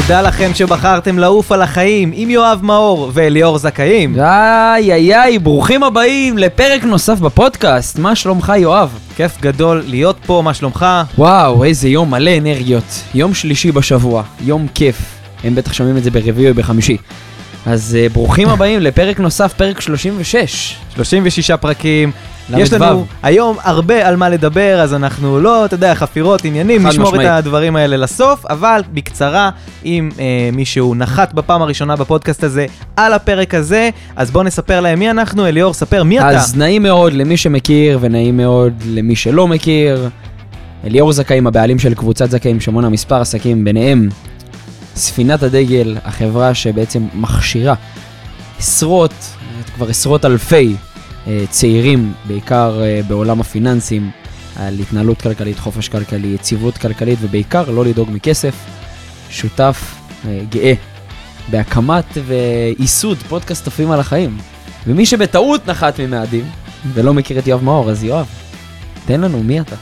תודה לכם שבחרתם לעוף על החיים עם יואב מאור ואליאור זכאים. איי איי איי, ברוכים הבאים לפרק נוסף בפודקאסט. מה שלומך יואב? כיף גדול להיות פה, מה שלומך? וואו, איזה יום מלא אנרגיות. יום שלישי בשבוע, יום כיף. הם בטח שומעים את זה ברביעי או בחמישי. אז uh, ברוכים הבאים לפרק נוסף, פרק 36. 36 פרקים. ל"ו. יש לנו היום הרבה על מה לדבר, אז אנחנו לא, אתה יודע, חפירות, עניינים, נשמור משמעית. את הדברים האלה לסוף, אבל בקצרה, אם אה, מישהו נחת בפעם הראשונה בפודקאסט הזה על הפרק הזה, אז בוא נספר להם מי אנחנו. אליאור, ספר מי אתה. אז נעים מאוד למי שמכיר ונעים מאוד למי שלא מכיר. אליאור זכאים, הבעלים של קבוצת זכאים שמונה מספר עסקים, ביניהם ספינת הדגל, החברה שבעצם מכשירה עשרות, כבר עשרות אלפי צעירים, בעיקר אה, בעולם הפיננסים, על התנהלות כלכלית, חופש כלכלי, יציבות כלכלית ובעיקר לא לדאוג מכסף. שותף אה, גאה בהקמת וייסוד פודקאסט עפים על החיים. ומי שבטעות נחת ממאדים ולא מכיר את יואב מאור, אז יואב, תן לנו, מי אתה?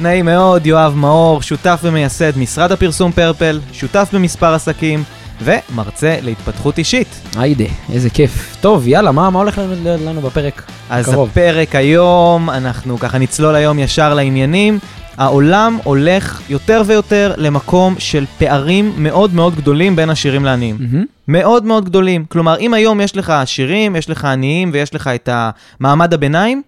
נעים מאוד, יואב מאור, שותף ומייסד משרד הפרסום פרפל, שותף במספר עסקים, ומרצה להתפתחות אישית. היידה, איזה כיף. טוב, יאללה, מה, מה הולך לנו, בפרק? אז הקרוב. הפרק היום, אנחנו ככה נצלול היום ישר לעניינים. העולם הולך יותר ויותר למקום של פערים מאוד מאוד גדולים בין עשירים לעניים. מהמם. מאוד מאוד גדולים. כלומר, אם היום יש לך עשירים, יש לך עניים ויש לך את המעמד הביניים,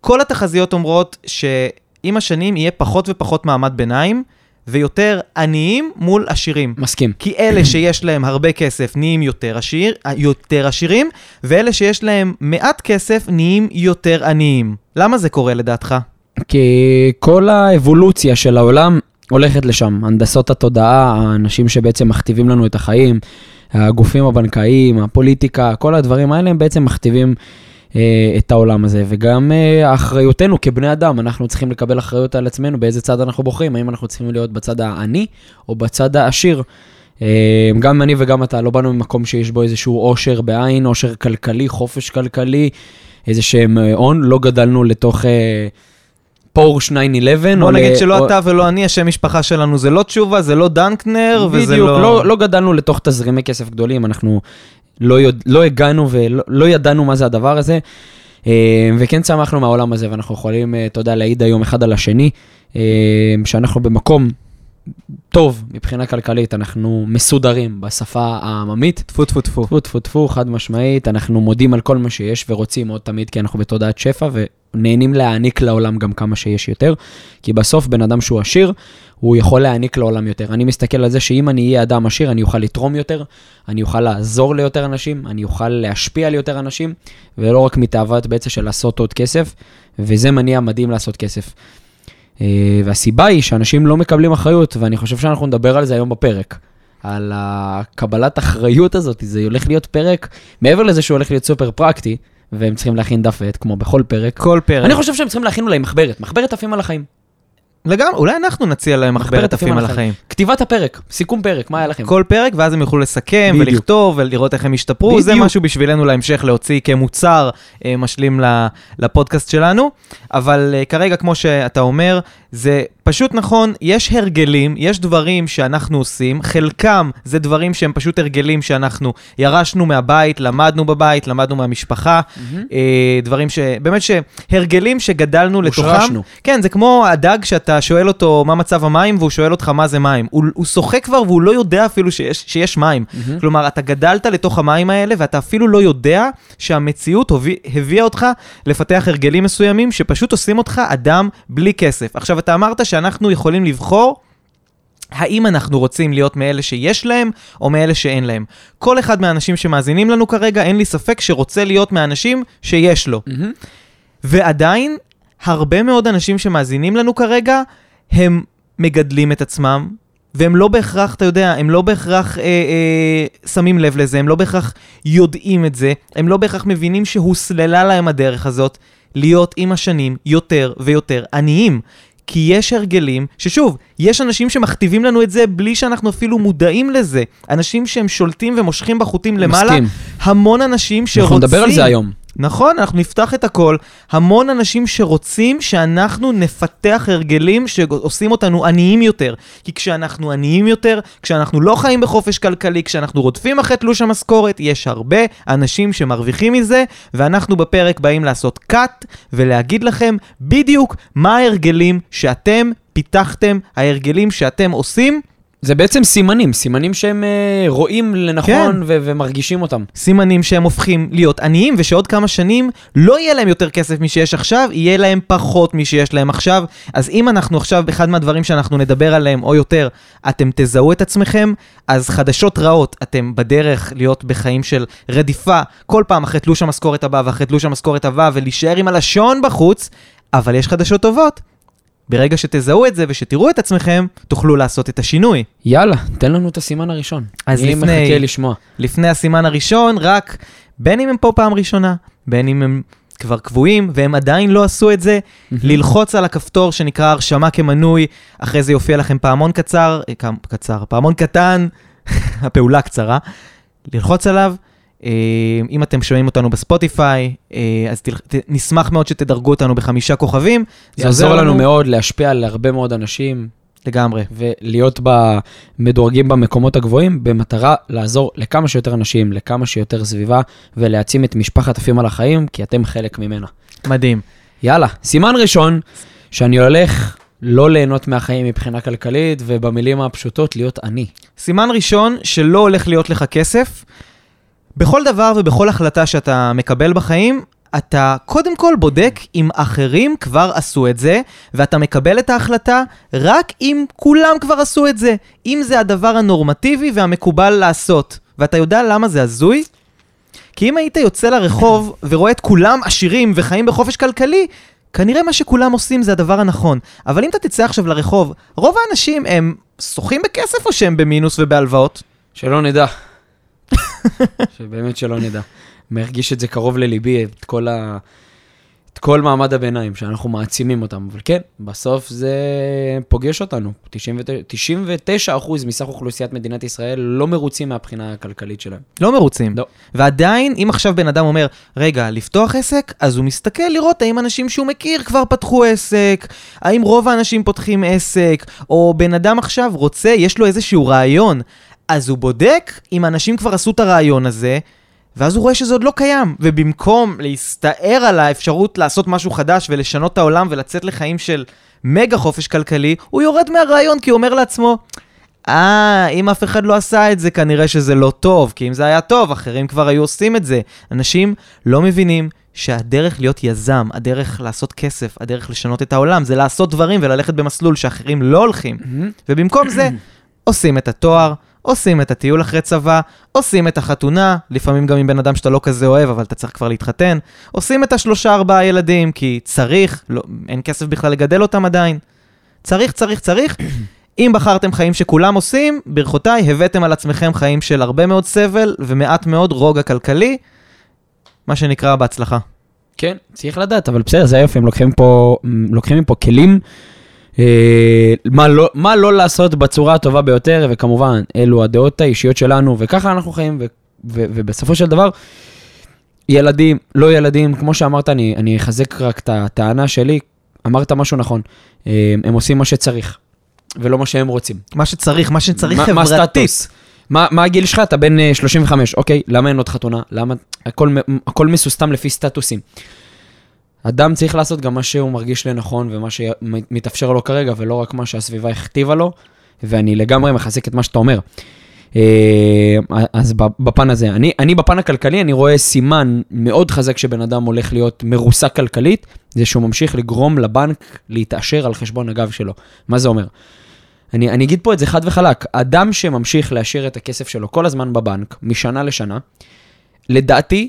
כל התחזיות אומרות שעם השנים יהיה פחות ופחות מעמד ביניים, ויותר עניים מול עשירים. מסכים. כי אלה שיש להם הרבה כסף נהיים יותר, עשיר, יותר עשירים, ואלה שיש להם מעט כסף נהיים יותר עניים. למה זה קורה לדעתך? כי כל האבולוציה של העולם הולכת לשם. הנדסות התודעה, האנשים שבעצם מכתיבים לנו את החיים, הגופים הבנקאיים, הפוליטיקה, כל הדברים האלה הם בעצם מכתיבים את העולם הזה. וגם אה, אחריותנו כבני אדם, אנחנו צריכים לקבל אחריות על עצמנו באיזה צד אנחנו בוחרים, האם אנחנו צריכים להיות בצד העני או בצד העשיר. אה, גם אני וגם אתה לא באנו ממקום שיש בו איזשהו עושר בעין, עושר כלכלי, חופש כלכלי, איזה שהם אה, הון, לא גדלנו לתוך... אה, פורש 911. בוא נגיד ל- שלא או- אתה ולא אני, השם משפחה שלנו זה לא תשובה, זה לא דנקנר, וזה בדיוק, לא... לא, לא גדלנו לתוך תזרימי כסף גדולים, אנחנו לא, יודע, לא הגענו ולא לא ידענו מה זה הדבר הזה, אה, וכן צמחנו מהעולם הזה, ואנחנו יכולים, אה, אתה יודע, להעיד היום אחד על השני, אה, שאנחנו במקום טוב מבחינה כלכלית, אנחנו מסודרים בשפה העממית. טפו טפו טפו. טפו טפו טפו, חד משמעית, אנחנו מודים על כל מה שיש ורוצים עוד תמיד, כי אנחנו בתודעת שפע ונהנים להעניק לעולם גם כמה שיש יותר, כי בסוף בן אדם שהוא עשיר, הוא יכול להעניק לעולם יותר. אני מסתכל על זה שאם אני אהיה אדם עשיר, אני אוכל לתרום יותר, אני אוכל לעזור ליותר אנשים, אני אוכל להשפיע על יותר אנשים, ולא רק מתאוות בעצם של לעשות עוד כסף, וזה מניע מדהים לעשות כסף. אה, והסיבה היא שאנשים לא מקבלים אחריות, ואני חושב שאנחנו נדבר על זה היום בפרק. על הקבלת אחריות הזאת, זה הולך להיות פרק, מעבר לזה שהוא הולך להיות סופר פרקטי, והם צריכים להכין דף ועט, כמו בכל פרק. כל פרק. אני חושב שהם צריכים להכין אולי מחברת, מחברת עפים על החיים. לגמרי, אולי אנחנו נציע להם מחברת עפים על החיים. כתיבת הפרק, סיכום פרק, מה היה לכם? כל פרק, ואז הם יוכלו לסכם בדיוק. ולכתוב ולראות איך הם השתפרו. זה בדיוק. משהו בשבילנו להמשך להוציא כמוצר אה, משלים ל- לפודקאסט שלנו. אבל אה, כרגע, כמו שאתה אומר, זה פשוט נכון, יש הרגלים, יש דברים שאנחנו עושים, חלקם זה דברים שהם פשוט הרגלים שאנחנו ירשנו מהבית, למדנו בבית, למדנו מהמשפחה. אה, דברים ש... באמת שהרגלים שגדלנו לתוכם. הושרשנו. כן, זה כמו הדג שאתה שואל אותו מה מצב המים, והוא שואל אותך מה זה מים. הוא, הוא שוחה כבר והוא לא יודע אפילו שיש, שיש מים. מהמם. כלומר, אתה גדלת לתוך המים האלה, ואתה אפילו לא יודע שהמציאות הוביא, הביאה אותך לפתח הרגלים מסוימים, שפשוט עושים אותך אדם בלי כסף. עכשיו, אתה אמרת שאנחנו יכולים לבחור האם אנחנו רוצים להיות מאלה שיש להם, או מאלה שאין להם. כל אחד מהאנשים שמאזינים לנו כרגע, אין לי ספק שרוצה להיות מהאנשים שיש לו. מהמם. ועדיין, הרבה מאוד אנשים שמאזינים לנו כרגע, הם מגדלים את עצמם, והם לא בהכרח, אתה יודע, הם לא בהכרח אה, אה, שמים לב לזה, הם לא בהכרח יודעים את זה, הם לא בהכרח מבינים שהוסללה להם הדרך הזאת להיות עם השנים יותר ויותר עניים. כי יש הרגלים, ששוב, יש אנשים שמכתיבים לנו את זה בלי שאנחנו אפילו מודעים לזה. אנשים שהם שולטים ומושכים בחוטים למעלה, מסכים. המון אנשים שרוצים... אנחנו נדבר על זה היום. נכון, אנחנו נפתח את הכל. המון אנשים שרוצים שאנחנו נפתח הרגלים שעושים אותנו עניים יותר. כי כשאנחנו עניים יותר, כשאנחנו לא חיים בחופש כלכלי, כשאנחנו רודפים אחרי תלוש המשכורת, יש הרבה אנשים שמרוויחים מזה, ואנחנו בפרק באים לעשות cut ולהגיד לכם בדיוק מה ההרגלים שאתם פיתחתם, ההרגלים שאתם עושים. זה בעצם סימנים, סימנים שהם אה, רואים לנכון כן. ו- ומרגישים אותם. סימנים שהם הופכים להיות עניים, ושעוד כמה שנים לא יהיה להם יותר כסף משיש עכשיו, יהיה להם פחות משיש להם עכשיו. אז אם אנחנו עכשיו, באחד מהדברים שאנחנו נדבר עליהם, או יותר, אתם תזהו את עצמכם, אז חדשות רעות, אתם בדרך להיות בחיים של רדיפה, כל פעם אחרי תלוש המשכורת הבא ואחרי תלוש המשכורת הבא, ולהישאר עם הלשון בחוץ, אבל יש חדשות טובות. ברגע שתזהו את זה ושתראו את עצמכם, תוכלו לעשות את השינוי. יאללה, תן לנו את הסימן הראשון. אז אני לפני- מחכה לשמוע. לפני הסימן הראשון, רק בין אם הם פה פעם ראשונה, בין אם הם כבר קבועים והם עדיין לא עשו את זה, ללחוץ על הכפתור שנקרא הרשמה כמנוי, אחרי זה יופיע לכם פעמון קצר, אה, קצר, פעמון קטן, הפעולה קצרה, ללחוץ עליו. אה, אם אתם שומעים אותנו בספוטיפיי, אה, אז תל- נשמח מאוד שתדרגו אותנו בחמישה כוכבים. זה יעזור לנו מאוד להשפיע על הרבה מאוד אנשים, לגמרי. ולהיות מדורגים במקומות הגבוהים, במטרה לעזור לכמה שיותר אנשים, לכמה שיותר סביבה, ולהעצים את משפחת עפים על החיים, כי אתם חלק ממנה. מדהים. יאללה, סימן ראשון, שאני הולך לא ליהנות מהחיים מבחינה כלכלית, ובמילים הפשוטות, להיות עני. סימן ראשון שלא הולך להיות לך כסף. בכל דבר ובכל החלטה שאתה מקבל בחיים, אתה קודם כל בודק אם אחרים כבר עשו את זה, ואתה מקבל את ההחלטה רק אם כולם כבר עשו את זה. אם זה הדבר הנורמטיבי והמקובל לעשות. ואתה יודע למה זה הזוי? כי אם היית יוצא לרחוב ורואה את כולם עשירים וחיים בחופש כלכלי, כנראה מה שכולם עושים זה הדבר הנכון. אבל אם אתה תצא עכשיו לרחוב, רוב האנשים הם שוחים בכסף או שהם במינוס ובהלוואות? שלא נדע. שבאמת שלא נדע. מרגיש את זה קרוב לליבי, את כל, ה... את כל מעמד הביניים, שאנחנו מעצימים אותם. אבל כן, בסוף זה פוגש אותנו. 99, 99% מסך אוכלוסיית מדינת ישראל לא מרוצים מהבחינה הכלכלית שלהם. לא מרוצים. לא. ועדיין, אם עכשיו בן אדם אומר, רגע, לפתוח עסק, אז הוא מסתכל לראות האם אנשים שהוא מכיר כבר פתחו עסק, האם רוב האנשים פותחים עסק, או בן אדם עכשיו רוצה, יש לו איזשהו רעיון, אז הוא בודק אם אנשים כבר עשו את הרעיון הזה, ואז הוא רואה שזה עוד לא קיים. ובמקום להסתער על האפשרות לעשות משהו חדש ולשנות את העולם ולצאת לחיים של מגה חופש כלכלי, הוא יורד מהרעיון כי הוא אומר לעצמו, אה, אם אף אחד לא עשה את זה, כנראה שזה לא טוב, כי אם זה היה טוב, אחרים כבר היו עושים את זה. אנשים לא מבינים שהדרך להיות יזם, הדרך לעשות כסף, הדרך לשנות את העולם, זה לעשות דברים וללכת במסלול שאחרים לא הולכים. ובמקום זה, עושים את התואר, עושים את הטיול אחרי צבא, עושים את החתונה, לפעמים גם עם בן אדם שאתה לא כזה אוהב, אבל אתה צריך כבר להתחתן, עושים את השלושה ארבעה ילדים, כי צריך, לא, אין כסף בכלל לגדל אותם עדיין. צריך, צריך, צריך. אם בחרתם חיים שכולם עושים, ברכותיי, הבאתם על עצמכם חיים של הרבה מאוד סבל ומעט מאוד רוגע כלכלי, מה שנקרא בהצלחה. כן, צריך לדעת, אבל בסדר, זה היופי, הם לוקחים פה, לוקחים מפה כלים, מה, לא, מה לא לעשות בצורה הטובה ביותר, וכמובן, אלו הדעות האישיות שלנו, וככה אנחנו חיים, ו, ו, ובסופו של דבר, ילדים, לא ילדים, כמו שאמרת, אני, אני אחזק רק את הטענה שלי, אמרת משהו נכון, אה, הם עושים מה שצריך, ולא מה שהם רוצים. מה שצריך, מה שצריך מה- מה חברתית. הסטטוס? מה, מה הגיל שלך? אתה בן אה, 35, אוקיי, למה אין עוד חתונה? למה... הכל, הכל מסוסתם לפי סטטוסים. אדם צריך לעשות גם מה שהוא מרגיש לנכון ומה שמתאפשר לו כרגע, ולא רק מה שהסביבה הכתיבה לו, ואני לגמרי מחזק את מה שאתה אומר. אה, אז בפן הזה, אני, אני בפן הכלכלי, אני רואה סימן מאוד חזק שבן אדם הולך להיות מרוסק כלכלית, זה שהוא ממשיך לגרום לבנק להתעשר על חשבון הגב שלו. מה זה אומר? אני, אני אגיד פה את זה חד וחלק, אדם שממשיך להשאיר את הכסף שלו כל הזמן בבנק, משנה לשנה, לדעתי,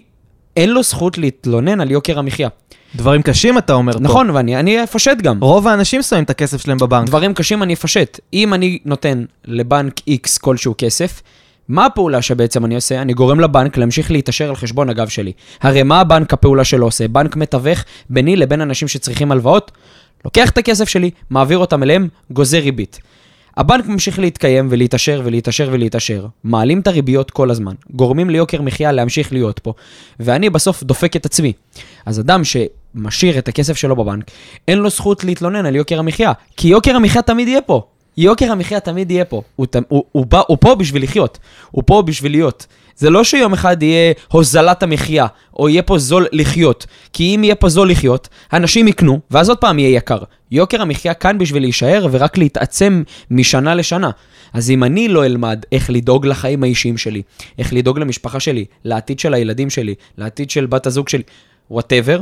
אין לו זכות להתלונן על יוקר המחיה. דברים קשים אתה אומר פה. נכון, ואני אני אפשט גם. רוב האנשים שמים את הכסף שלהם בבנק. דברים קשים אני אפשט. אם אני נותן לבנק X כלשהו כסף, מה הפעולה שבעצם אני עושה? אני גורם לבנק להמשיך להתעשר על חשבון הגב שלי. הרי מה הבנק הפעולה שלו עושה? בנק מתווך ביני לבין אנשים שצריכים הלוואות, לוקח את הכסף שלי, מעביר אותם אליהם, גוזר ריבית. הבנק ממשיך להתקיים ולהתעשר ולהתעשר ולהתעשר. מעלים את הריביות כל הזמן, גורמים ליוקר מחיה להמשיך להיות פה, ואני בסוף דופק את עצמי. אז אדם שמשאיר את הכסף שלו בבנק, אין לו זכות להתלונן על יוקר המחיה, כי יוקר המחיה תמיד יהיה פה. יוקר המחיה תמיד יהיה פה. הוא, הוא, הוא, בא, הוא פה בשביל לחיות, הוא פה בשביל להיות. זה לא שיום אחד יהיה הוזלת המחיה, או יהיה פה זול לחיות. כי אם יהיה פה זול לחיות, אנשים יקנו, ואז עוד פעם יהיה יקר. יוקר המחיה כאן בשביל להישאר ורק להתעצם משנה לשנה. אז אם אני לא אלמד איך לדאוג לחיים האישיים שלי, איך לדאוג למשפחה שלי, לעתיד של הילדים שלי, לעתיד של בת הזוג שלי, whatever,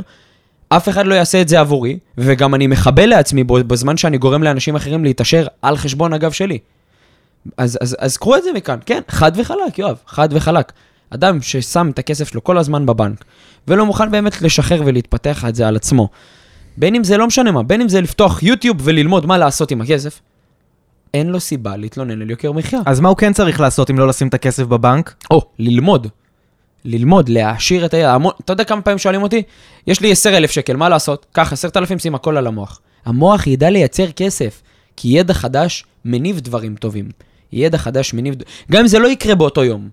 אף אחד לא יעשה את זה עבורי, וגם אני מחבל לעצמי בזמן שאני גורם לאנשים אחרים להתעשר על חשבון הגב שלי. אז, אז, אז קחו את זה מכאן, כן, חד וחלק, יואב, חד וחלק. אדם ששם את הכסף שלו כל הזמן בבנק, ולא מוכן באמת לשחרר ולהתפתח את זה על עצמו, בין אם זה לא משנה מה, בין אם זה לפתוח יוטיוב וללמוד מה לעשות עם הכסף, אין לו סיבה להתלונן על יוקר מחיה. אז מה הוא כן צריך לעשות אם לא לשים את הכסף בבנק? או, ללמוד. ללמוד, להעשיר את הידע. המון, אתה יודע כמה פעמים שואלים אותי? יש לי 10,000 שקל, מה לעשות? קח 10,000, שים הכל על המוח. המוח ידע לייצר כסף, כי ידע חדש מניב דברים טובים. ידע חדש מניב... גם אם זה לא יקרה באותו יום.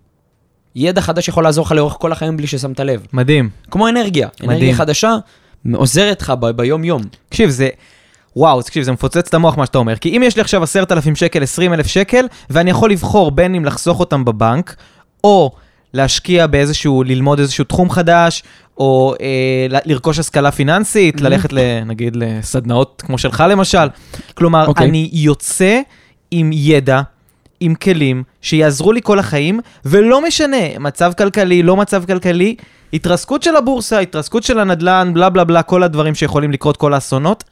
ידע חדש יכול לעזור לך לאורך כל החיים בלי ששמת לב. מדהים. כמו אנרגיה. מדהים. אנרגיה חדשה עוזרת לך ב- ביום-יום. תקשיב, זה... וואו, תקשיב, זה מפוצץ את המוח מה שאתה אומר. כי אם יש לי עכשיו 10,000 שקל, 20,000 שקל, ואני יכול לבחור בין אם לחסוך אותם בבנק, או להשקיע באיזשהו, ללמוד איזשהו תחום חדש, או אה, לרכוש השכלה פיננסית, Mhm. ללכת, ל, נגיד, לסדנאות כמו שלך למשל. כלומר, אוקיי. אני יוצא עם ידע, עם כלים, שיעזרו לי כל החיים, ולא משנה, מצב כלכלי, לא מצב כלכלי, התרסקות של הבורסה, התרסקות של הנדל"ן, בלה בלה בלה, כל הדברים שיכולים לקרות, כל האסונות,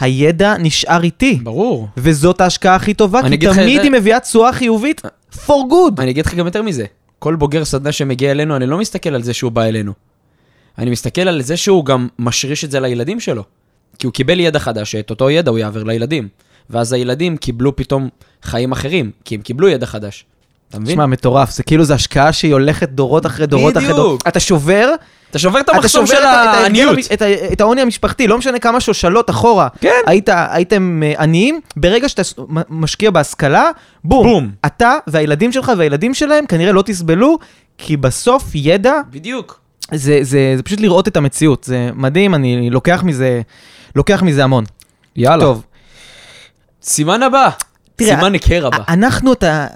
הידע נשאר איתי. ברור. וזאת ההשקעה הכי טובה, כי תמיד היא מביאה תשואה חיובית for good. אני אגיד לך גם יותר מזה. כל בוגר סדנה שמגיע אלינו, אני לא מסתכל על זה שהוא בא אלינו. אני מסתכל על זה שהוא גם משריש את זה לילדים שלו. כי הוא קיבל ידע חדש, שאת אותו ידע הוא יעביר לילדים. ואז הילדים קיבלו פתאום חיים אחרים, כי הם קיבלו ידע חדש. אתה מבין? תשמע, מטורף, זה כאילו, זו השקעה שהיא הולכת דורות אחרי דורות אחרי בדיוק. דורות. אתה שובר, אתה שובר את אתה המחסום שובר של העניות. המ- את ה- את העוני המשפחתי, לא משנה כמה שושלות אחורה. כן. היית, הייתם אה, עניים, ברגע שאתה משקיע בהשכלה, בום. בום. אתה והילדים שלך והילדים שלהם כנראה לא תסבלו, כי בסוף ידע, בדיוק. זה, זה, זה פשוט לראות את המציאות. זה מדהים, אני לוקח מזה, לוקח מזה המון. יאללה. טוב, סימן הבא. תראה, סימן היכר הבא. אנחנו, אתה...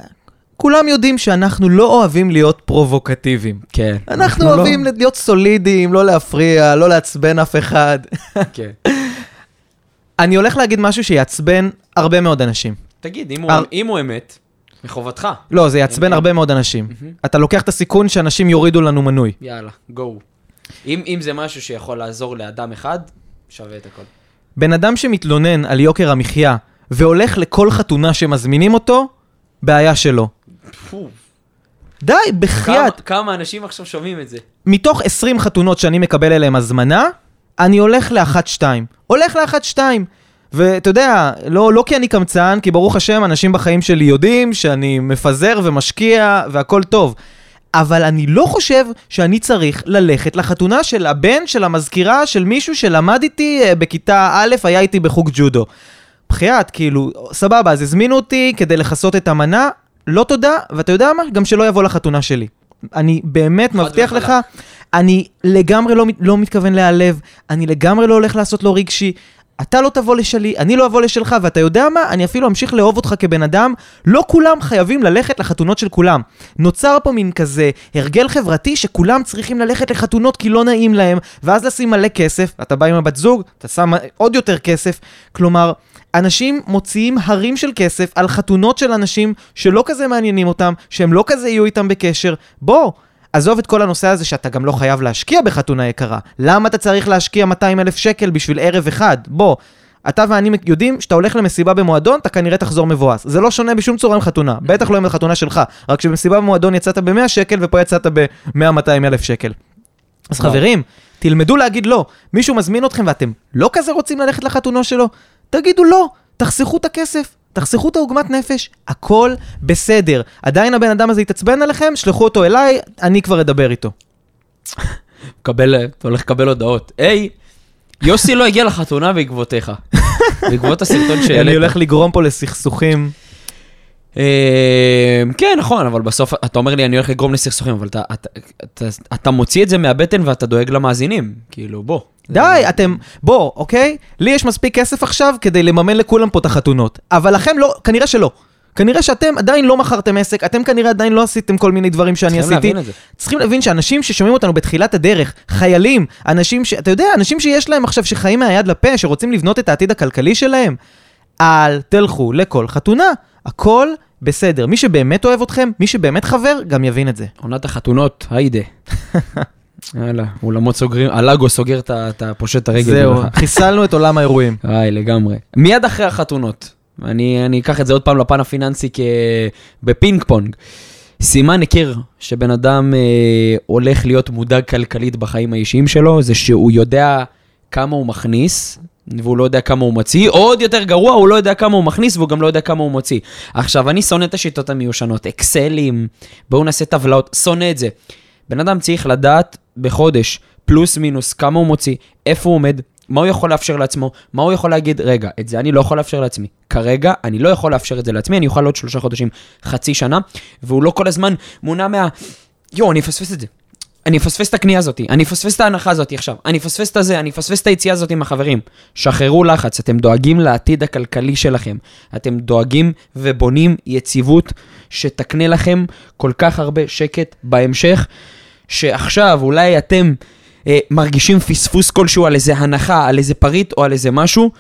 כולם יודעים שאנחנו לא אוהבים להיות פרובוקטיביים. כן. אנחנו לא- אוהבים להיות סולידיים, לא להפריע, לא לעצבן אף אחד. כן. אני הולך להגיד משהו שיעצבן הרבה מאוד אנשים. תגיד, אם הוא- הר- אם הוא אמת, מחובתך. לא, זה יעצבן הרבה מאוד אנשים. אתה לוקח את הסיכון שאנשים יורידו לנו מנוי. יאללה, גו. אם אם זה משהו שיכול לעזור לאדם אחד, שווה את הכל. בן אדם שמתלונן על יוקר המחיה והולך לכל חתונה שמזמינים אותו, בעיה שלו. די, כמה- בחייאת. כמה אנשים עכשיו שומעים את זה? מתוך 20 חתונות שאני מקבל אליהן הזמנה, אני הולך לאחת-שתיים. הולך לאחת-שתיים. ואתה יודע, לא, לא כי אני קמצן, כי ברוך השם, אנשים בחיים שלי יודעים שאני מפזר ומשקיע והכל טוב. אבל אני לא חושב שאני צריך ללכת לחתונה של הבן, של המזכירה, של מישהו שלמד איתי אה, בכיתה א', היה איתי בחוג ג'ודו. בחייאת, כאילו, סבבה, אז הזמינו אותי כדי לכסות את המנה, לא תודה, ואתה יודע מה? גם שלא יבוא לחתונה שלי. אני באמת מבטיח. לך, אני לגמרי לא, לא מתכוון להיעלב, אני לגמרי לא הולך לעשות לו רגשי. אתה לא תבוא לשלי, אני לא אבוא לשלך, ואתה יודע מה? אני אפילו אמשיך לאהוב אותך כבן אדם. לא כולם חייבים ללכת לחתונות של כולם. נוצר פה מין כזה הרגל חברתי שכולם צריכים ללכת לחתונות כי לא נעים להם, ואז לשים מלא כסף, אתה בא עם הבת זוג, אתה שם עוד יותר כסף. כלומר, אנשים מוציאים הרים של כסף על חתונות של אנשים שלא כזה מעניינים אותם, שהם לא כזה יהיו איתם בקשר. בוא, עזוב את כל הנושא הזה שאתה גם לא חייב להשקיע בחתונה יקרה. למה אתה צריך להשקיע 200 אלף שקל בשביל ערב אחד? בוא. אתה ואני יודעים שאתה הולך למסיבה במועדון, אתה כנראה תחזור מבואס. זה לא שונה בשום צורה עם חתונה. בטח לא עם החתונה שלך. רק שבמסיבה במועדון יצאת ב-100 שקל ופה יצאת ב-100-200 אלף שקל. אז. חברים, תלמדו להגיד לא. מישהו מזמין אתכם ואתם לא כזה רוצים ללכת לחתונה שלו? תגידו לא, תחסכו את הכסף. תחסכו את העוגמת נפש, הכל בסדר. עדיין הבן אדם הזה יתעצבן עליכם, שלחו אותו אליי, אני כבר אדבר איתו. קבל, אתה הולך לקבל הודעות. היי, יוסי לא הגיע לחתונה בעקבותיך. בעקבות הסרטון שהעלית. אני הולך לגרום פה לסכסוכים. אה, כן, נכון, אבל בסוף אתה אומר לי, אני הולך לגרום לסכסוכים, אבל אתה, אתה, אתה, אתה מוציא את זה מהבטן ואתה דואג למאזינים. כאילו, בוא. די, אתם, בוא, אוקיי? לי יש מספיק כסף עכשיו כדי לממן לכולם פה את החתונות. אבל לכם לא, כנראה שלא. כנראה שאתם עדיין לא מכרתם עסק, אתם כנראה עדיין לא עשיתם כל מיני דברים שאני צריכים עשיתי. להבין את זה. צריכים להבין שאנשים ששומעים אותנו בתחילת הדרך, חיילים, אנשים ש... אתה יודע, אנשים שיש להם עכשיו שחיים מהיד לפה, שרוצים לבנות את העתיד הכלכלי שלהם, אל תלכו לכל חתונה. הכל בסדר. מי שבאמת אוהב אתכם, מי שבאמת חבר, גם יבין את זה. עונת החתונות, היידה. יאללה, אולמות סוגרים, הלאגו סוגר את ה- הפושט את הרגל. זהו. חיסלנו את עולם האירועים. היי, לגמרי. מיד אחרי החתונות, אני, אני אקח את זה עוד פעם לפן הפיננסי כ... בפינג פונג. סימן היכר שבן אדם אה, הולך להיות מודאג כלכלית בחיים האישיים שלו, זה שהוא יודע כמה הוא מכניס, והוא לא יודע כמה הוא מוציא, עוד יותר גרוע, הוא לא יודע כמה הוא מכניס והוא גם לא יודע כמה הוא מוציא. עכשיו, אני שונא את השיטות המיושנות, אקסלים, בואו נעשה טבלאות, שונא את זה. בן אדם צריך לדעת בחודש, פלוס מינוס, כמה הוא מוציא, איפה הוא עומד, מה הוא יכול לאפשר לעצמו, מה הוא יכול להגיד, רגע, את זה אני לא יכול לאפשר לעצמי. כרגע אני לא יכול לאפשר את זה לעצמי, אני אוכל עוד שלושה חודשים, חצי שנה, והוא לא כל הזמן מונע מה... יואו, אני אפספס את זה. אני אפספס את הקנייה הזאת, אני אפספס את ההנחה הזאת עכשיו, אני אפספס את הזה, אני אפספס את היציאה הזאת עם החברים. שחררו לחץ, אתם דואגים לעתיד הכלכלי שלכם. אתם דואגים ובונים יציבות שתקנה לכם כל כך הרבה שקט בהמשך, שעכשיו אולי אתם אה, מרגישים פספוס כלשהו על איזה הנחה, על איזה פריט או על איזה משהו,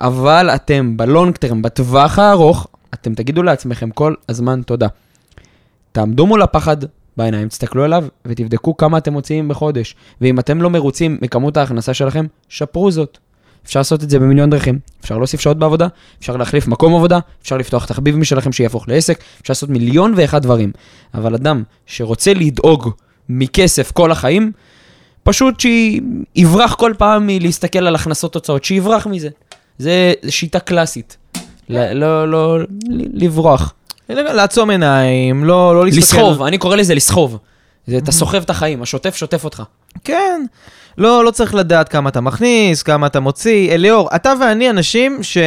אבל אתם בלונג טרם, בטווח הארוך, אתם תגידו לעצמכם כל הזמן תודה. תעמדו מול הפחד בעיניים, תסתכלו עליו ותבדקו כמה אתם מוציאים בחודש. ואם אתם לא מרוצים מכמות ההכנסה שלכם, שפרו זאת. אפשר לעשות את זה במיליון דרכים. אפשר להוסיף שעות בעבודה, אפשר להחליף מקום עבודה, אפשר לפתוח תחביב משלכם שיהפוך לעסק, אפשר לעשות מיליון ואחד דברים. אבל אדם שרוצה לדאוג מכסף כל החיים, פשוט שיברח כל פעם מלהסתכל על הכנסות תוצאות, שיברח מזה. זה שיטה קלאסית. לא, לא, ל- לברוח. לעצום עיניים, לא, לא להסתכל... לסחוב, אני קורא לזה לסחוב. זה, אתה סוחב את החיים, השוטף שוטף אותך. כן. לא, לא צריך לדעת כמה אתה מכניס, כמה אתה מוציא. אליאור, אתה ואני אנשים ש...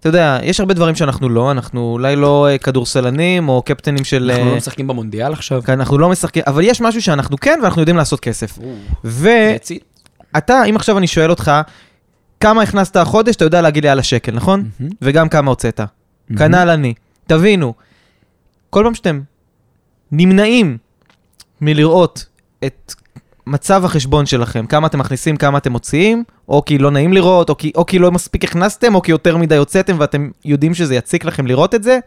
אתה יודע, יש הרבה דברים שאנחנו לא, אנחנו אולי לא אה, כדורסלנים או קפטנים של... אנחנו אה, לא משחקים במונדיאל עכשיו. כן, אנחנו לא משחקים, אבל יש משהו שאנחנו כן, ואנחנו יודעים לעשות כסף. ואתה, אם עכשיו אני שואל אותך, כמה הכנסת החודש, אתה יודע להגיד לי על השקל, נכון? וגם כמה הוצאת. כנ"ל אני. תבינו, כל פעם שאתם נמנעים מלראות את מצב החשבון שלכם, כמה אתם מכניסים, כמה אתם מוציאים, או כי לא נעים לראות, או כי, או כי לא מספיק הכנסתם, או כי יותר מדי הוצאתם ואתם יודעים שזה יציק לכם לראות את זה,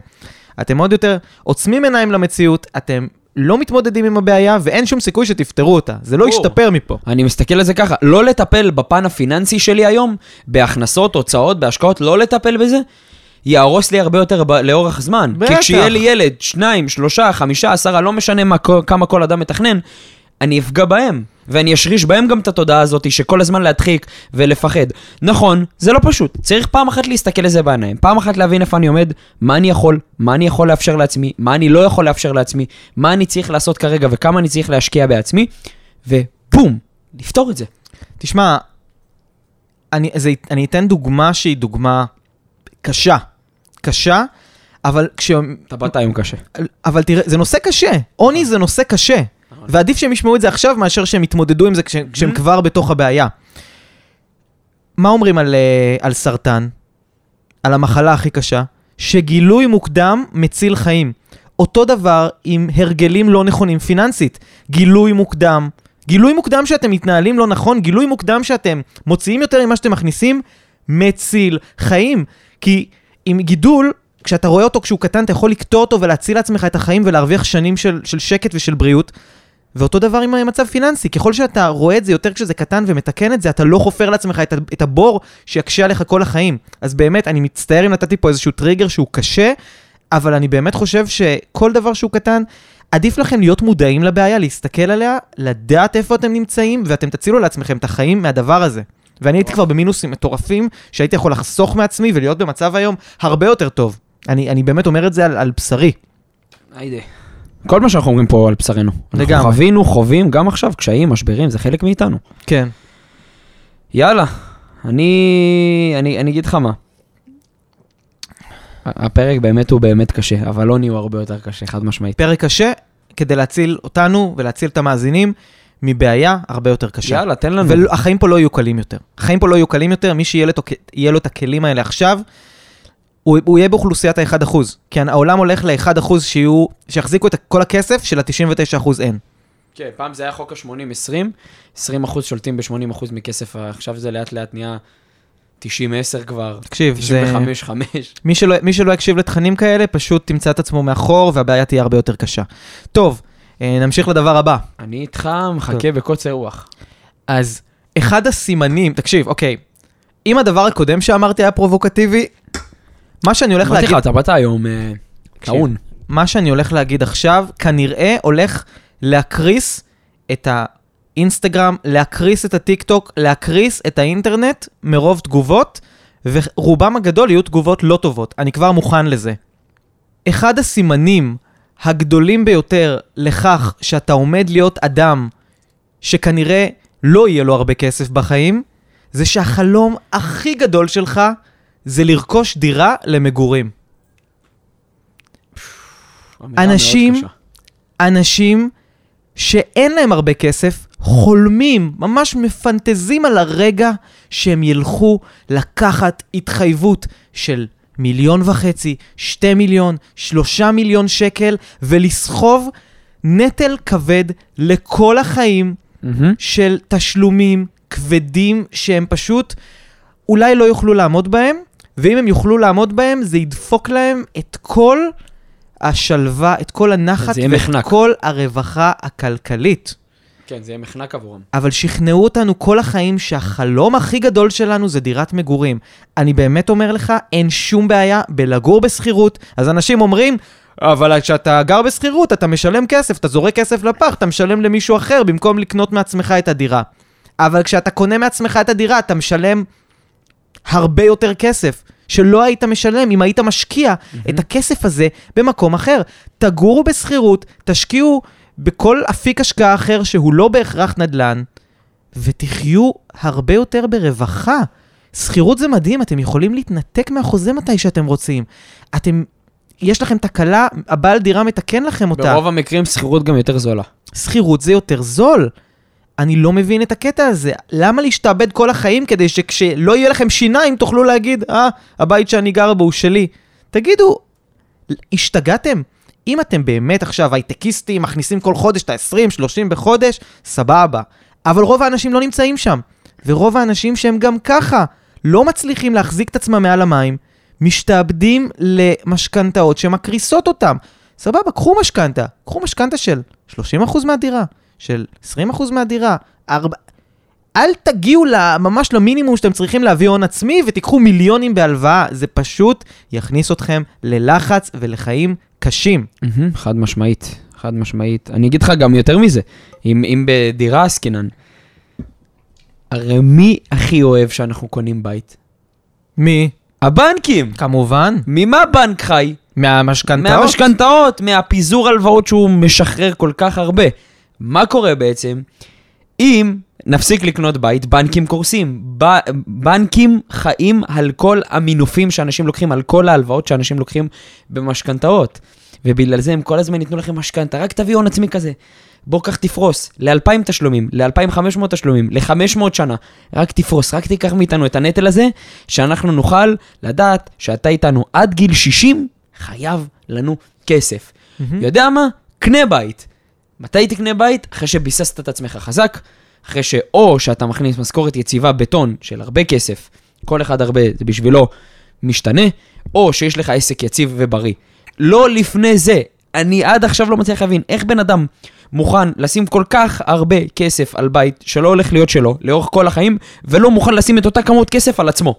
אתם עוד יותר עוצמים עיניים למציאות, אתם לא מתמודדים עם הבעיה, ואין שום סיכוי שתפתרו אותה. זה לא. ישתפר מפה. אני מסתכל על זה ככה, לא לטפל בפן הפיננסי שלי היום, בהכנסות, הוצאות, בהשקעות, לא לטפל בזה, יהרוס לי הרבה יותר ב- לאורך זמן. בטח. כי כשיהיה לי ילד, שניים, שלושה, חמישה, עשרה, לא משנה מה, כמה כל אדם מתכנן, אני אפגע בהם. ואני אשריש בהם גם את התודעה הזאת שכל הזמן להדחיק ולפחד. נכון, זה לא פשוט. צריך פעם אחת להסתכל לזה בעיניים. פעם אחת להבין איפה אני עומד, מה אני יכול, מה אני יכול לאפשר לעצמי, מה אני לא יכול לאפשר לעצמי, מה אני צריך לעשות כרגע וכמה אני צריך להשקיע בעצמי, ובום, לפתור את זה. תשמע, אני, זה, אני אתן דוגמה שהיא דוגמה קשה. קשה, אבל כש... אתה באת היום קשה. אבל תראה, זה נושא קשה. עוני זה נושא קשה. ועדיף שהם ישמעו את זה עכשיו מאשר שהם יתמודדו עם זה כש, כשהם כבר בתוך הבעיה. מה אומרים על, אה, על סרטן? על המחלה הכי קשה? שגילוי מוקדם מציל חיים. אותו דבר עם הרגלים לא נכונים פיננסית. גילוי מוקדם. גילוי מוקדם שאתם מתנהלים לא נכון, גילוי מוקדם שאתם מוציאים יותר ממה שאתם מכניסים, מציל חיים. כי עם גידול, כשאתה רואה אותו כשהוא קטן, אתה יכול לקטוע אותו ולהציל לעצמך את החיים ולהרוויח שנים של, של שקט ושל בריאות. ואותו דבר עם מצב פיננסי, ככל שאתה רואה את זה יותר כשזה קטן ומתקן את זה, אתה לא חופר לעצמך את, את הבור שיקשה עליך כל החיים. אז באמת, אני מצטער אם נתתי פה איזשהו טריגר שהוא קשה, אבל אני באמת חושב שכל דבר שהוא קטן, עדיף לכם להיות מודעים לבעיה, להסתכל עליה, לדעת איפה אתם נמצאים, ואתם תצילו לעצמכם את החיים מהדבר הזה. ואני הייתי כבר במינוסים מטורפים, שהייתי יכול לחסוך מעצמי ולהיות במצב היום הרבה יותר טוב. אני, אני באמת אומר את זה על, על בשרי. היידה. כל מה שאנחנו אומרים פה על בשרנו. לגמרי. אנחנו חווינו, חווים, גם עכשיו, קשיים, משברים, זה חלק מאיתנו. כן. יאללה, אני, אני, אני אגיד לך מה. הפרק באמת הוא באמת קשה, אבל עוני הוא הרבה יותר קשה, חד משמעית. פרק קשה כדי להציל אותנו ולהציל את המאזינים מבעיה הרבה יותר קשה. יאללה, תן לנו. והחיים פה לא יהיו קלים יותר. החיים פה לא יהיו קלים יותר, מי שיהיה לו, את הכלים האלה עכשיו, הוא, הוא יהיה באוכלוסיית ה-1%. כי העולם הולך ל-1% שיהיו, שיחזיקו את כל הכסף, של ה-99% אין. כן, פעם זה היה חוק ה-80-20, 20 אחוז שולטים ב-80 אחוז מכסף, עכשיו זה לאט לאט נהיה 90-10 כבר, תקשיב, זה... 95-5. מי שלא, מי שלא יקשיב לתכנים כאלה, פשוט תמצא את עצמו מאחור, והבעיה תהיה הרבה יותר קשה. טוב, נמשיך לדבר הבא. אני איתך מחכה בקוצר רוח. אז אחד הסימנים, תקשיב, אוקיי, אם הדבר הקודם שאמרתי היה פרובוקטיבי, מה שאני הולך אמרתי להגיד... לך, אתה באת היום אה, טעון. מה שאני הולך להגיד עכשיו, כנראה הולך להקריס את האינסטגרם, להקריס את הטיק טוק, להקריס את האינטרנט מרוב תגובות, ורובם הגדול יהיו תגובות לא טובות. אני כבר מוכן לזה. אחד הסימנים הגדולים ביותר לכך שאתה עומד להיות אדם שכנראה לא יהיה לו הרבה כסף בחיים, זה שהחלום הכי גדול שלך זה לרכוש דירה למגורים. אנשים-. אנשים שאין להם הרבה כסף, חולמים, ממש מפנטזים על הרגע שהם ילכו לקחת התחייבות של מיליון וחצי, שתי מיליון, שלושה מיליון שקל, ולסחוב נטל כבד לכל החיים מהמם. של תשלומים כבדים שהם פשוט אולי לא יוכלו לעמוד בהם, ואם הם יוכלו לעמוד בהם, זה ידפוק להם את כל השלווה, את כל הנחת ואת מחנק. כל הרווחה הכלכלית. כן, זה יהיה מחנק עבורם. אבל שכנעו אותנו כל החיים שהחלום הכי גדול שלנו זה דירת מגורים. אני באמת אומר לך, אין שום בעיה בלגור בשכירות. אז אנשים אומרים, אבל כשאתה גר בשכירות, אתה משלם כסף, אתה זורק כסף לפח, אתה משלם למישהו אחר במקום לקנות מעצמך את הדירה. אבל כשאתה קונה מעצמך את הדירה, אתה משלם הרבה יותר כסף, שלא היית משלם אם היית משקיע את הכסף הזה במקום אחר. תגורו בשכירות, תשקיעו בכל אפיק השקעה אחר שהוא לא בהכרח נדל"ן, ותחיו הרבה יותר ברווחה. שכירות זה מדהים, אתם יכולים להתנתק מהחוזה מתי שאתם רוצים. אתם, יש לכם תקלה, הבעל דירה מתקן לכם אותה. ברוב המקרים שכירות גם יותר זולה. שכירות זה יותר זול. אני לא מבין את הקטע הזה. למה להשתעבד כל החיים כדי שכשלא יהיה לכם שיניים תוכלו להגיד, אה, הבית שאני גר בו הוא שלי. תגידו, השתגעתם? אם אתם באמת עכשיו הייטקיסטים, מכניסים כל חודש את ה-20, 30 בחודש, סבבה. אבל רוב האנשים לא נמצאים שם. ורוב האנשים שהם גם ככה לא מצליחים להחזיק את עצמם מעל המים, משתעבדים למשכנתאות שמקריסות אותם. סבבה, קחו משכנתה. קחו משכנתה של 30% מהדירה, של 20% מהדירה, 4... אל תגיעו ממש למינימום שאתם צריכים להביא הון עצמי ותיקחו מיליונים בהלוואה, זה פשוט יכניס אתכם ללחץ ולחיים קשים. מהמם, חד משמעית, חד משמעית. אני אגיד לך גם יותר מזה, אם, אם בדירה עסקינן, הרי מי הכי אוהב שאנחנו קונים בית? מי? הבנקים! כמובן, ממה בנק חי? מהמשכנתאות. מהמשכנתאות, מהפיזור הלוואות שהוא משחרר כל כך הרבה. מה קורה בעצם? אם נפסיק לקנות בית, בנקים קורסים. ב- בנקים חיים על כל המינופים שאנשים לוקחים, על כל ההלוואות שאנשים לוקחים במשכנתאות. ובגלל זה הם כל הזמן ייתנו לכם משכנתה, רק תביאו הון עצמי כזה. בוא קח תפרוס, ל-2,000 תשלומים, ל-2,500 תשלומים, ל-500 שנה, רק תפרוס, רק תיקח מאיתנו את הנטל הזה, שאנחנו נוכל לדעת שאתה איתנו עד גיל 60, חייב לנו כסף. מהמם. יודע מה? קנה בית. מתי תקנה בית? אחרי שביססת את עצמך חזק, אחרי שאו שאתה מכניס משכורת יציבה בטון של הרבה כסף, כל אחד הרבה, זה בשבילו משתנה, או שיש לך עסק יציב ובריא. לא לפני זה. אני עד עכשיו לא מצליח להבין איך בן אדם מוכן לשים כל כך הרבה כסף על בית שלא הולך להיות שלו לאורך כל החיים, ולא מוכן לשים את אותה כמות כסף על עצמו.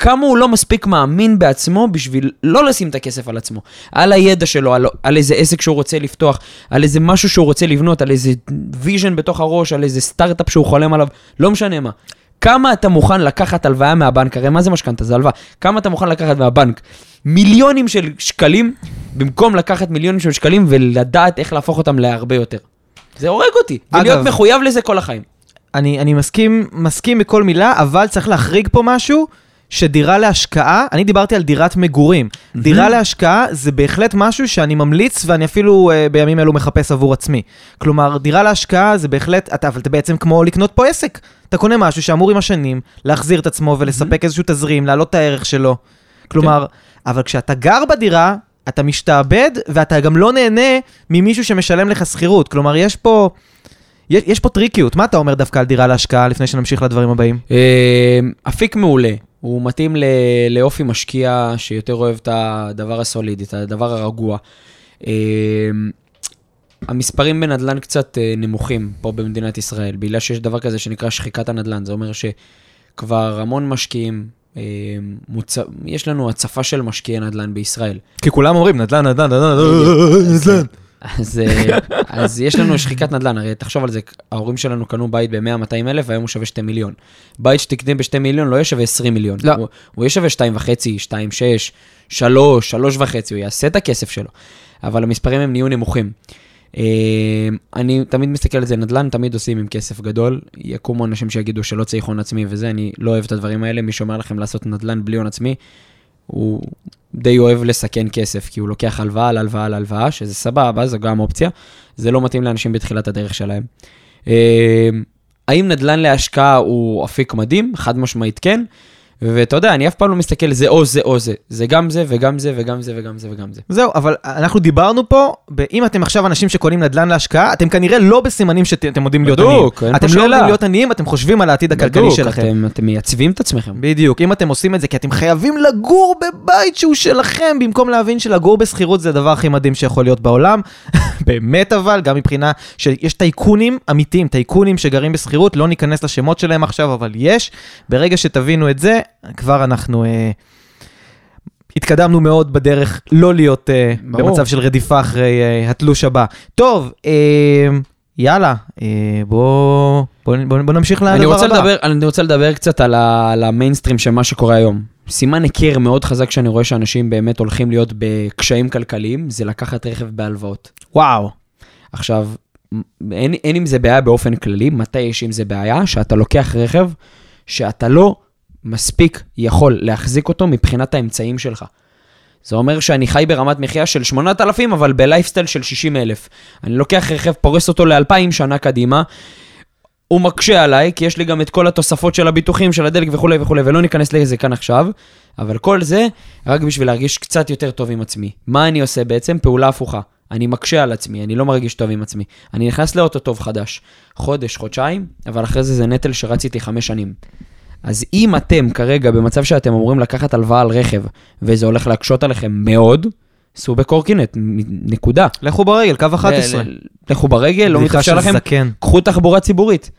כמה הוא לא מספיק מאמין בעצמו בשביל לא לשים את הכסף על עצמו. על הידע שלו, על, על איזה עסק שהוא רוצה לפתוח, על איזה משהו שהוא רוצה לבנות, על איזה vision בתוך הראש, על איזה סטארט-אפ שהוא חולם עליו, לא משנה מה. כמה אתה מוכן לקחת הלוואה מהבנק, הרי מה זה משכנתה? זה הלוואה. כמה אתה מוכן לקחת מהבנק? מיליונים של שקלים, במקום לקחת מיליונים של שקלים ולדעת איך להפוך אותם להרבה יותר. זה הורג אותי, ולהיות מחויב לזה כל החיים. אני, אני מסכים, מסכים בכל מילה, אבל צריך להחריג פה משהו שדירה להשקעה, אני דיברתי על דירת מגורים. דירה להשקעה זה בהחלט משהו שאני ממליץ ואני אפילו uh, בימים אלו מחפש עבור עצמי. כלומר, דירה להשקעה זה בהחלט, אתה, אבל אתה בעצם כמו לקנות פה עסק. אתה קונה משהו שאמור עם השנים להחזיר את עצמו ולספק איזשהו תזרים, להעלות את הערך שלו. כלומר, אבל כשאתה גר בדירה, אתה משתעבד ואתה גם לא נהנה ממישהו שמשלם לך שכירות. כלומר, יש פה... יש, יש פה טריקיות, מה אתה אומר דווקא על דירה להשקעה לפני שנמשיך לדברים הבאים? אה, אפיק מעולה. הוא מתאים ל- לאופי משקיע שיותר אוהב את הדבר הסולידי, את הדבר הרגוע. אה, המספרים בנדל"ן קצת אה, נמוכים פה במדינת ישראל, בגלל שיש דבר כזה שנקרא שחיקת הנדל"ן. זה אומר שכבר המון משקיעים, אה, מוצ... יש לנו הצפה של משקיעי נדל"ן בישראל. כי כולם אומרים נדל"ן, נדל"ן, נדל"ן, נדל"ן. אז, אה, אז יש לנו שחיקת נדל"ן, הרי תחשוב על זה, ההורים שלנו קנו בית ב-100-200 אלף, והיום הוא שווה 2 מיליון. בית שתקנה ב-2 מיליון לא יהיה שווה 20 מיליון. לא. הוא, הוא יהיה שווה 2.5, 2.6, 3, 3.5, הוא יעשה את הכסף שלו. אבל המספרים הם נהיו נמוכים. אה, אני תמיד מסתכל על זה, נדל"ן תמיד עושים עם כסף גדול. יקומו אנשים שיגידו שלא צריך הון עצמי וזה, אני לא אוהב את הדברים האלה. מי שאומר לכם לעשות נדל"ן בלי הון עצמי, הוא די אוהב לסכן כסף, כי הוא לוקח הלוואה על הלוואה על הלוואה, שזה סבבה, זו גם אופציה. זה לא מתאים לאנשים בתחילת הדרך שלהם. אה, האם נדל"ן להשקעה הוא אפיק מדהים? חד משמעית כן. ואתה יודע, אני אף פעם לא מסתכל, זה או זה או זה. זה גם זה וגם זה וגם זה וגם זה וגם זה. זהו, אבל אנחנו דיברנו פה, אם אתם עכשיו אנשים שקונים נדל"ן להשקעה, אתם כנראה לא בסימנים שאתם יודעים להיות עניים. בדוק, אין פה אתם לא שאלה. יודעים להיות עניים, אתם חושבים על העתיד הכלכלי שלכם. אתם, אתם מייצבים את עצמכם. בדיוק, אם אתם עושים את זה כי אתם חייבים לגור בבית שהוא שלכם, במקום להבין שלגור בשכירות זה הדבר הכי מדהים שיכול להיות בעולם. באמת אבל, גם מבחינה שיש טייקונים אמיתיים, טייקונים שגרים בשכירות, לא ניכנס לשמות שלהם עכשיו, אבל יש. ברגע שתבינו את זה, כבר אנחנו... אה, התקדמנו מאוד בדרך לא להיות אה. במצב של רדיפה אחרי אה, התלוש הבא. טוב, אה, יאללה, אה, בוא, בוא, בוא, בוא נמשיך לדבר הבא. אני רוצה, לדבר, אני רוצה לדבר קצת על, ה, על המיינסטרים של מה שקורה היום. סימן היכר מאוד חזק שאני רואה שאנשים באמת הולכים להיות בקשיים כלכליים, זה לקחת רכב בהלוואות. וואו. עכשיו, אין, אין עם זה בעיה באופן כללי, מתי יש עם זה בעיה? שאתה לוקח רכב שאתה לא מספיק יכול להחזיק אותו מבחינת האמצעים שלך. זה אומר שאני חי ברמת מחיה של 8,000, אבל בלייפסטייל של 60,000. אני לוקח רכב, פורס אותו ל-2,000 שנה קדימה, הוא מקשה עליי, כי יש לי גם את כל התוספות של הביטוחים, של הדלק וכולי וכולי, ולא ניכנס לזה כאן עכשיו, אבל כל זה רק בשביל להרגיש קצת יותר טוב עם עצמי. מה אני עושה בעצם? פעולה הפוכה. אני מקשה על עצמי, אני לא מרגיש טוב עם עצמי. אני נכנס לאוטו טוב חדש, חודש, חודשיים, אבל אחרי זה זה נטל שרץ איתי חמש שנים. אז אם אתם כרגע במצב שאתם אמורים לקחת הלוואה על רכב, וזה הולך להקשות עליכם מאוד, סעו בקורקינט, נקודה. לכו ברגל, קו 11. ל- ל- לכו ברגל, לא מתאפשר לכם, זקן. קחו תחבורה ציבורית.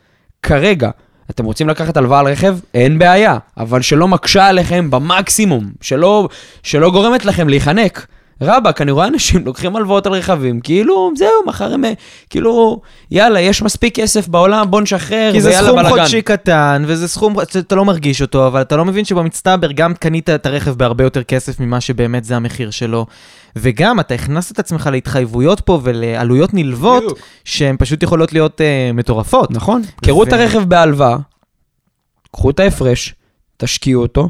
כרגע, אתם רוצים לקחת הלוואה על רכב? אין בעיה, אבל שלא מקשה עליכם במקסימום, שלא, שלא גורמת לכם להיחנק. רבאק, אני רואה אנשים לוקחים הלוואות על רכבים, כאילו, זהו, מחר הם, כאילו, יאללה, יש מספיק כסף בעולם, בוא נשחרר, כי זה ויאללה סכום בלאגן. חודשי קטן, וזה סכום, אתה לא מרגיש אותו, אבל אתה לא מבין שבמצטבר גם קנית את הרכב בהרבה יותר כסף ממה שבאמת זה המחיר שלו. וגם אתה הכנסת את עצמך להתחייבויות פה ולעלויות נלוות. שהן פשוט יכולות להיות uh, מטורפות. נכון. קראו את ו- הרכב בהלוואה, קחו את ההפרש, תשקיעו אותו,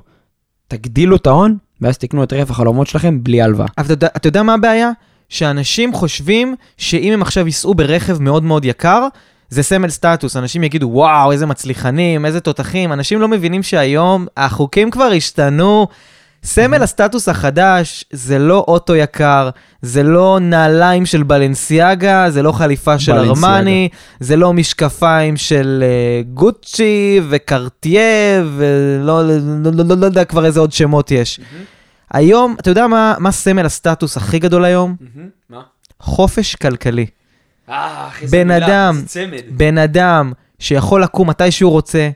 תגדילו את ההון, ואז תקנו את רכב החלומות שלכם בלי הלוואה. אבל אתה אתה יודע מה הבעיה? שאנשים חושבים שאם הם עכשיו ייסעו ברכב מאוד מאוד יקר, זה סמל סטטוס. אנשים יגידו, וואו, איזה מצליחנים, איזה תותחים. אנשים לא מבינים שהיום החוקים כבר השתנו. סמל הסטטוס החדש זה לא אוטו יקר, זה לא נעליים של בלנסיאגה, זה לא חליפה של. ארמני, זה לא משקפיים של אה, גוצ'י וקרטיה, ולא לא, לא, לא, לא יודע כבר איזה עוד שמות יש. היום, אתה יודע מה, מה סמל הסטטוס הכי גדול היום? מה? חופש כלכלי. אה, אחי, בן אדם, בן אדם שיכול לקום מתי שהוא רוצה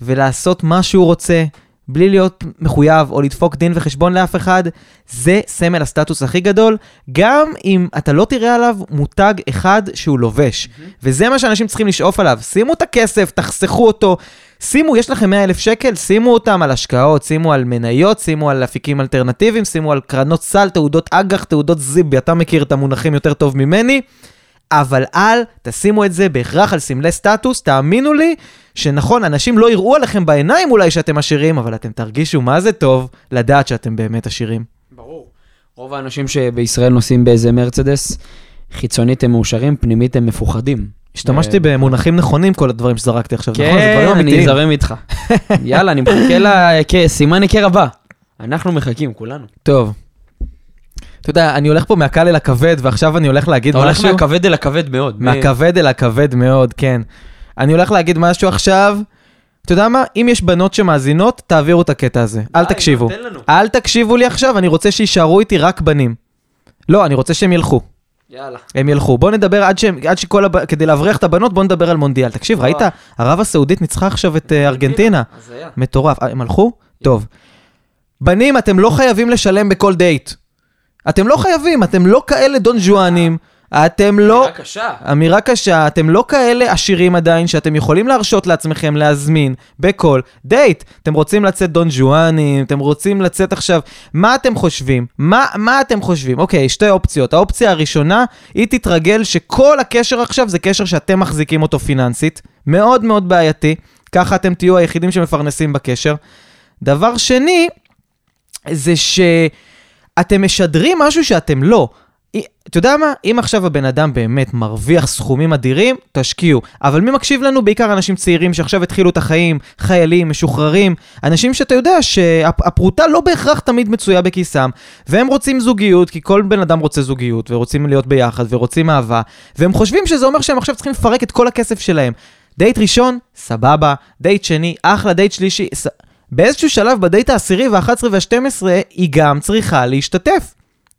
ולעשות מה שהוא רוצה, בלי להיות מחויב או לדפוק דין וחשבון לאף אחד, זה סמל הסטטוס הכי גדול, גם אם אתה לא תראה עליו מותג אחד שהוא לובש. וזה מה שאנשים צריכים לשאוף עליו. שימו את הכסף, תחסכו אותו. שימו, יש לכם 100 אלף שקל, שימו אותם על השקעות, שימו על מניות, שימו על אפיקים אלטרנטיביים, שימו על קרנות סל, תעודות אג"ח, תעודות זיבי, אתה מכיר את המונחים יותר טוב ממני. אבל אל תשימו את זה בהכרח על סמלי סטטוס, תאמינו לי שנכון, אנשים לא יראו עליכם בעיניים אולי שאתם עשירים, אבל אתם תרגישו מה זה טוב לדעת שאתם באמת עשירים. ברור. רוב האנשים שבישראל נוסעים באיזה מרצדס, חיצונית הם מאושרים, פנימית הם מפוחדים. השתמשתי אה, במונחים נכונים, כל הדברים שזרקתי עכשיו, נכון? זה דברים כן, אני אמיתיים. זורם איתך. יאללה, אני מחכה לסימן היכר הבא. אנחנו מחכים, כולנו. טוב. אתה יודע, אני הולך פה מהקל אל הכבד, ועכשיו אני הולך להגיד אתה הולך משהו... מהכבד אל הכבד מאוד. מהכבד אל הכבד מאוד, כן. אני הולך להגיד משהו עכשיו. אתה יודע מה? אם יש בנות שמאזינות, תעבירו את הקטע הזה. אל די, תקשיבו. אל תקשיבו לי עכשיו, אני רוצה שיישארו איתי רק בנים. לא, אני רוצה שהם ילכו. יאללה. הם ילכו. בוא נדבר עד שהם, עד שכל הב... כדי להבריח את הבנות, בוא נדבר על מונדיאל. תקשיב, ראית? ערב הסעודית ניצחה עכשיו את אה, ארגנטינה. מטורף. אה, הם הלכו? טוב. בנים, אתם לא חייבים לשלם בכל דייט. אתם לא חייבים, אתם לא כאלה דון ז'ואנים. אתם לא... מילה קשה. אמירה קשה, אתם לא כאלה עשירים עדיין שאתם יכולים להרשות לעצמכם להזמין בכל דייט. אתם רוצים לצאת דון ז'ואנים, אתם רוצים לצאת עכשיו... מה אתם חושבים? מה, מה אתם חושבים? אוקיי, שתי אופציות. האופציה הראשונה, היא תתרגל שכל הקשר עכשיו זה קשר שאתם מחזיקים אותו פיננסית. מאוד מאוד בעייתי. ככה אתם תהיו היחידים שמפרנסים בקשר. דבר שני, זה שאתם משדרים משהו שאתם לא. אתה יודע מה? אם עכשיו הבן אדם באמת מרוויח סכומים אדירים, תשקיעו. אבל מי מקשיב לנו? בעיקר אנשים צעירים שעכשיו התחילו את החיים, חיילים, משוחררים, אנשים שאתה יודע שהפרוטה לא בהכרח תמיד מצויה בכיסם, והם רוצים זוגיות, כי כל בן אדם רוצה זוגיות, ורוצים להיות ביחד, ורוצים אהבה, והם חושבים שזה אומר שהם עכשיו צריכים לפרק את כל הכסף שלהם. דייט ראשון, סבבה, דייט שני, אחלה, דייט שלישי, ס... באיזשהו שלב בדייט העשירי וה-11 וה-12 היא גם צריכה להשתתף.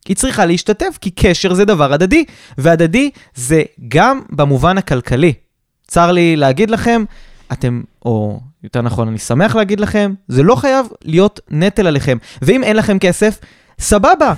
היא צריכה להשתתף, כי קשר זה דבר הדדי, והדדי זה גם במובן הכלכלי. צר לי להגיד לכם, אתם, או יותר נכון, אני שמח להגיד לכם, זה לא חייב להיות נטל עליכם. ואם אין לכם כסף, סבבה,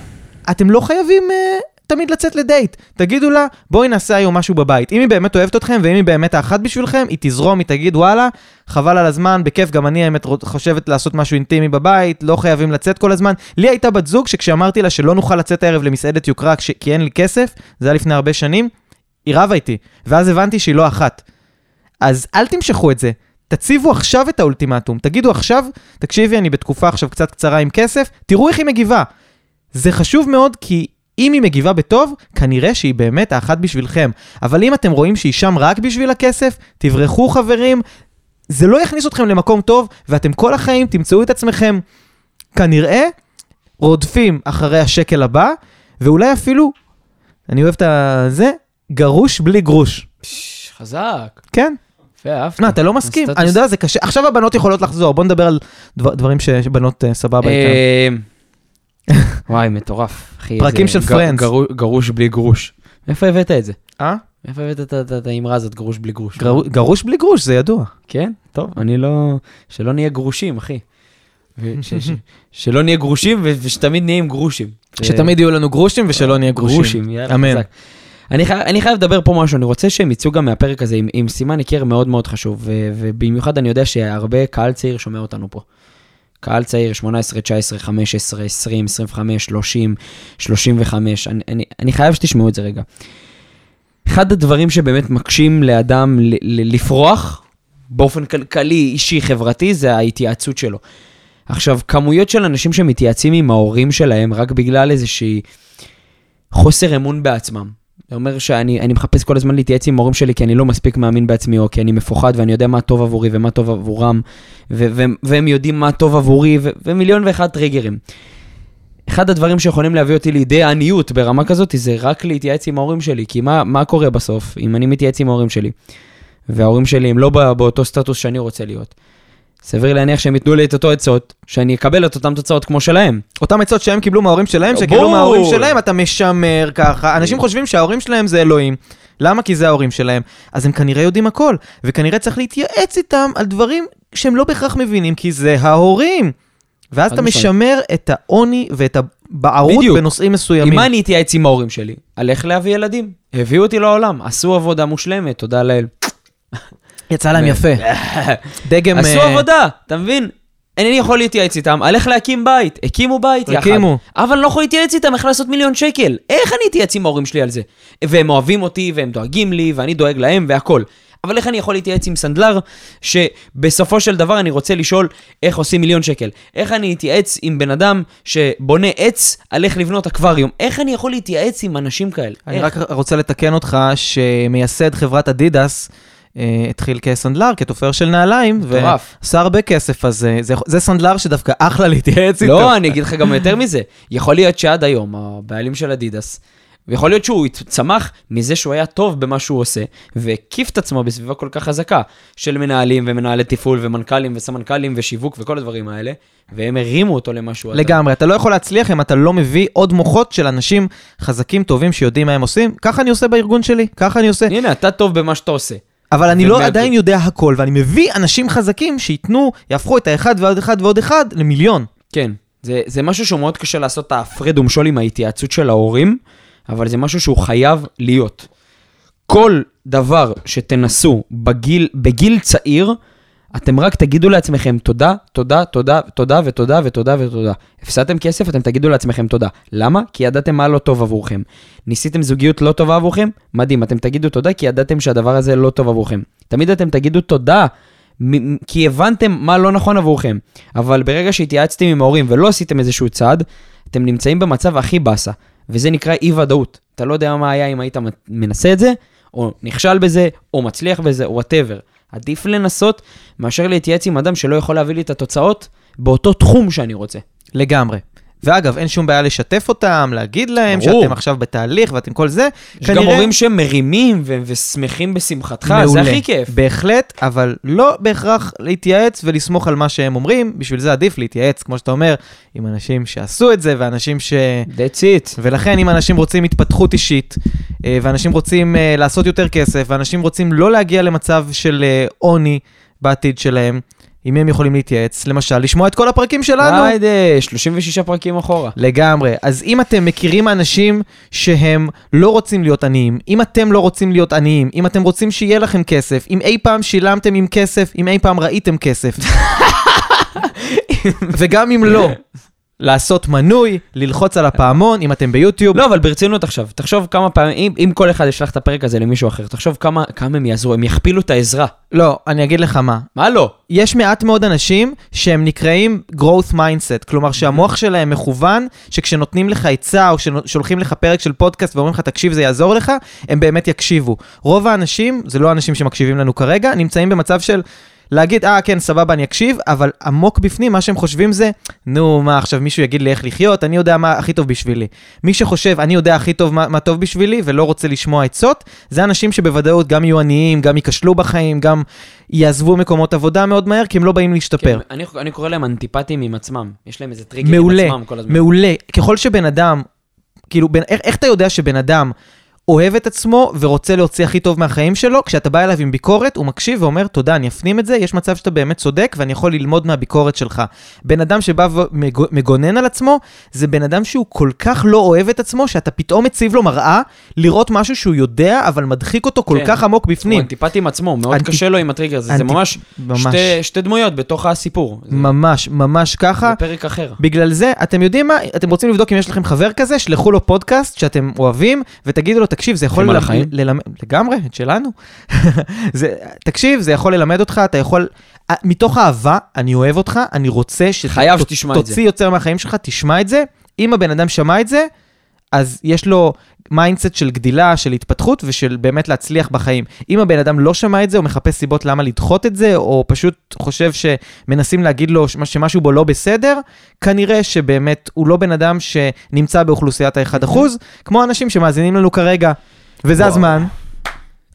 אתם לא חייבים uh, תמיד לצאת לדייט. תגידו לה, בואי נעשה היום משהו בבית. אם היא באמת אוהבת אתכם, ואם היא באמת האחת בשבילכם, היא תזרום, היא תגיד, וואלה, חבל על הזמן, בכיף, גם אני האמת חושבת לעשות משהו אינטימי בבית, לא חייבים לצאת כל הזמן. לי הייתה בת זוג שכשאמרתי לה שלא נוכל לצאת הערב למסעדת יוקרה כש- כי אין לי כסף, זה היה לפני הרבה שנים, היא רבה איתי. ואז הבנתי שהיא לא אחת. אז אל תמשכו את זה. תציבו עכשיו את האולטימטום. תגידו עכשיו, תקשיבי, אני בתקופה עכשיו קצת קצרה עם כסף, תראו איך היא מגיבה. זה חשוב מאוד כי אם היא מגיבה בטוב, כנראה שהיא באמת האחת בשבילכם. אבל אם אתם רואים שהיא שם רק בשביל הכסף, תברחו חברים, זה לא יכניס אתכם למקום טוב, ואתם כל החיים תמצאו את עצמכם כנראה רודפים אחרי השקל הבא, ואולי אפילו, אני אוהב את זה, גרוש בלי גרוש. חזק. כן. יפה, אהבתי. מה, אתה לא מסכים? אני יודע, זה קשה. עכשיו הבנות יכולות לחזור, בוא נדבר על דבר- דברים שבנות אה, סבבה איתם. וואי, מטורף. אחי, פרקים של. גרו- גרוש בלי גרוש. איפה הבאת את זה? אה? איפה הבאת את- האמרה הזאת, גרוש בלי גרוש? גרו- גרוש בלי גרוש, זה ידוע. כן? טוב, אני לא... שלא נהיה גרושים, אחי. שלא נהיה גרושים ושתמיד נהיה עם גרושים. שתמיד יהיו לנו גרושים ושלא נהיה גרושים. גרושים, אמן. אני חייב, אני חייב לדבר פה משהו, אני רוצה שהם יצאו גם מהפרק הזה עם, עם סימן היכר מאוד מאוד חשוב, ו, ובמיוחד אני יודע שהרבה קהל צעיר שומע אותנו פה. קהל צעיר, 18, 19, 15, 20, 25, 30, 35, אני, אני, אני חייב שתשמעו את זה רגע. אחד הדברים שבאמת מקשים לאדם ל, ל, לפרוח, באופן כלכלי, אישי, חברתי, זה ההתייעצות שלו. עכשיו, כמויות של אנשים שמתייעצים עם ההורים שלהם רק בגלל איזושהי חוסר אמון בעצמם. זה אומר שאני אני מחפש כל הזמן להתייעץ עם ההורים שלי כי אני לא מספיק מאמין בעצמי, או כי אני מפוחד ואני יודע מה טוב עבורי ומה טוב עבורם, והם יודעים מה טוב עבורי, ומיליון ואחד טריגרים. אחד הדברים שיכולים להביא אותי לידי עניות ברמה כזאת, זה רק להתייעץ עם ההורים שלי, כי מה, מה קורה בסוף אם אני מתייעץ עם ההורים שלי, וההורים שלי הם לא בא- באותו סטטוס שאני רוצה להיות. סביר להניח שהם ייתנו לי את אותו עצות, שאני אקבל את אותן תוצאות כמו שלהם. אותם עצות שהם קיבלו מההורים שלהם, שקיבלו. מההורים שלהם, אתה משמר ככה. אנשים חושבים שההורים שלהם זה אלוהים. למה? כי זה ההורים שלהם. אז הם כנראה יודעים הכל, וכנראה צריך להתייעץ איתם על דברים שהם לא בהכרח מבינים, כי זה ההורים. ואז אתה. משמר את העוני ואת הבערות. בנושאים מסוימים. עם מה אני אתייעץ עם ההורים שלי? על איך להביא ילדים. הביאו אותי לעולם, עשו עבודה מושלמת, תודה לאל. יצא להם יפה. דגם... עשו אה, עבודה, אתה מבין? אינני יכול להתייעץ איתם איך להקים בית. הקימו בית יחד. הקימו. אבל אני לא יכול להתייעץ איתם איך לעשות מיליון שקל. איך אני אתייעץ עם ההורים שלי על זה? והם אוהבים אותי, והם דואגים לי, ואני דואג להם, והכול. אבל איך אני יכול להתייעץ עם סנדלר, שבסופו של דבר אני רוצה לשאול איך עושים מיליון שקל? איך אני אתייעץ עם בן אדם שבונה עץ על איך לבנות אקווריום? איך אני יכול להתייעץ עם אנשים כאלה? אני איך? רק רוצה לתקן אותך שמייסד חברת אדידס התחיל כסנדלר, כתופר של נעליים, מטורף. ועשה הרבה כסף, אז אה, זה, זה סנדלר שדווקא אחלה להתייעץ איתו. לא, אני אגיד לך גם יותר מזה. יכול להיות שעד היום, הבעלים של אדידס, ויכול להיות שהוא צמח מזה שהוא היה טוב במה שהוא עושה, והקיף את עצמו בסביבה כל כך חזקה של מנהלים ומנהלי תפעול ומנכ"לים וסמנכ"לים ושיווק וכל הדברים האלה, והם הרימו אותו למשהו. לגמרי, אתה לא יכול להצליח אם אתה לא מביא עוד מוחות של אנשים חזקים, טובים, שיודעים מה הם עושים. ככה אני עושה בארגון שלי, ככה אני עושה. הנה, אתה טוב במה שאתה עושה. אבל אני לא עדיין. יודע הכל, ואני מביא אנשים חזקים שייתנו, יהפכו את האחד ועוד אחד ועוד אחד למיליון. כן, זה, זה משהו שהוא מאוד קשה לעשות את ההפרד ומשול עם ההתייעצות של ההורים, אבל זה משהו שהוא חייב להיות. כל דבר שתנסו בגיל, בגיל צעיר, אתם רק תגידו לעצמכם תודה, תודה, תודה, תודה ותודה ותודה ותודה. הפסדתם כסף, אתם תגידו לעצמכם תודה. למה? כי ידעתם מה לא טוב עבורכם. ניסיתם זוגיות לא טובה עבורכם? מדהים, אתם תגידו תודה כי ידעתם שהדבר הזה לא טוב עבורכם. תמיד אתם תגידו תודה כי הבנתם מה לא נכון עבורכם. אבל ברגע שהתייעצתם עם ההורים ולא עשיתם איזשהו צעד, אתם נמצאים במצב הכי באסה, וזה נקרא אי-ודאות. אתה לא יודע מה היה אם היית מנסה את זה, או נכשל בזה, או מצליח בזה, או וואטאבר. עדיף לנסות מאשר להתייעץ עם אדם שלא יכול להביא לי את התוצאות באותו תחום שאני רוצה. לגמרי. ואגב, אין שום בעיה לשתף אותם, להגיד להם ברור. שאתם עכשיו בתהליך ואתם כל זה. יש גם הורים שמרימים ו- ושמחים בשמחתך, מעולה. זה הכי כיף. בהחלט, אבל לא בהכרח להתייעץ ולסמוך על מה שהם אומרים, בשביל זה עדיף להתייעץ, כמו שאתה אומר, עם אנשים שעשו את זה ואנשים ש... That's it. ולכן אם אנשים רוצים התפתחות אישית, אה, ואנשים רוצים אה, לעשות יותר כסף, ואנשים רוצים לא להגיע למצב של אה, עוני בעתיד שלהם, עם מי הם יכולים להתייעץ? למשל, לשמוע את כל הפרקים שלנו. היידה, 36 פרקים אחורה. לגמרי. אז אם אתם מכירים אנשים שהם לא רוצים להיות עניים, אם אתם לא רוצים להיות עניים, אם אתם רוצים שיהיה לכם כסף, אם אי פעם שילמתם עם כסף, אם אי פעם ראיתם כסף, וגם אם לא, לעשות מנוי, ללחוץ על הפעמון, אם אתם ביוטיוב. לא, אבל ברצינות עכשיו, תחשוב כמה פעמים, אם, אם כל אחד ישלח את הפרק הזה למישהו אחר, תחשוב כמה, כמה הם יעזרו, הם יכפילו את העזרה. לא, אני אגיד לך מה. מה לא? יש מעט מאוד אנשים שהם נקראים growth mindset, כלומר שהמוח שלהם מכוון, שכשנותנים לך עצה או ששולחים לך פרק של פודקאסט ואומרים לך תקשיב זה יעזור לך, הם באמת יקשיבו. רוב האנשים, זה לא האנשים שמקשיבים לנו כרגע, נמצאים במצב של להגיד, אה כן סבבה אני אקשיב, אבל עמוק בפנים מה שהם חושבים זה, נו מה עכשיו מישהו יגיד לי איך לחיות, אני יודע מה הכי טוב בשבילי. מי שחושב אני יודע הכי טוב מה, מה טוב בשבילי ולא רוצה לשמוע עצות, זה אנשים שבוודאות גם יהיו עניים, גם ייכשלו בחיים, גם יעזבו מקומות עבודה מאוד מהר, כי הם לא באים להשתפר. כן, אני, אני קורא להם אנטיפטיים עם עצמם. יש להם איזה מעולה, עם עצמם כל הזמן. מעולה. ככל שבן אדם, כאילו, בין, איך, איך אתה יודע שבן אדם אוהב את עצמו ורוצה להוציא הכי טוב מהחיים שלו? כשאתה בא אליו עם ביקורת, הוא מקשיב ואומר, תודה, אני אפנים את זה, יש מצב שאתה באמת צודק ואני יכול ללמוד מהביקורת שלך. בן אדם שבא ומגונן על עצמו, זה בן אדם שהוא כל כך לא אוהב את עצמו, שאתה פתאום מציב לו מראה לראות משהו שהוא יודע, אבל מדחיק אותו כל כן. כך עמוק הוא בפנים. אנטיפטי עם עצמו, מאוד אנטי- קשה לו עם הטריגר הזה, זה אנטי- ממש, ממש. שתי, שתי דמויות בתוך הסיפור. זה, ממש, ממש ככה. זה פרק אחר. בגלל זה, אתם יודעים מה? אתם רוצים לבדוק אם יש לכם חבר כזה, שלחו לו פודקאסט שאתם אוהבים, ותגידו לו, תקשיב, זה יכול ללמד... לגמרי, את שלנו. זה... תקשיב, זה יכול ללמד אותך, אתה יכול... אה, מתוך אהבה, אני אוהב אותך, אני רוצה. שתוציא יותר מהחיים שלך, תשמע את זה. אם הבן אדם שמע את זה, אז יש לו mindset של גדילה, של התפתחות ושל באמת להצליח בחיים. אם הבן אדם לא שמע את זה, או מחפש סיבות למה לדחות את זה, או פשוט חושב שמנסים להגיד לו שמ- שמשהו בו לא בסדר, כנראה שבאמת הוא לא בן אדם שנמצא באוכלוסיית ה-1%, כמו אנשים שמאזינים לנו כרגע. וזה וואו. הזמן,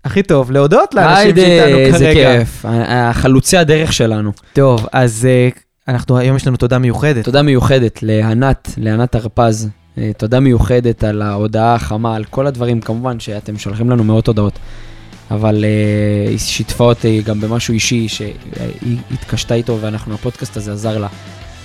הכי טוב, להודות לאנשים שאיתנו איזה כרגע. כיף. ה- החלוצי הדרך שלנו. טוב, אז אה, אנחנו, היום יש לנו תודה מיוחדת. תודה מיוחדת לענת, לענת הרפז. אה, תודה מיוחדת על ההודעה החמה, על כל הדברים, כמובן שאתם שולחים לנו מאות הודעות. אבל אה, היא שיתפה אותי גם במשהו אישי שהיא התקשתה איתו ואנחנו, הפודקאסט הזה עזר לה.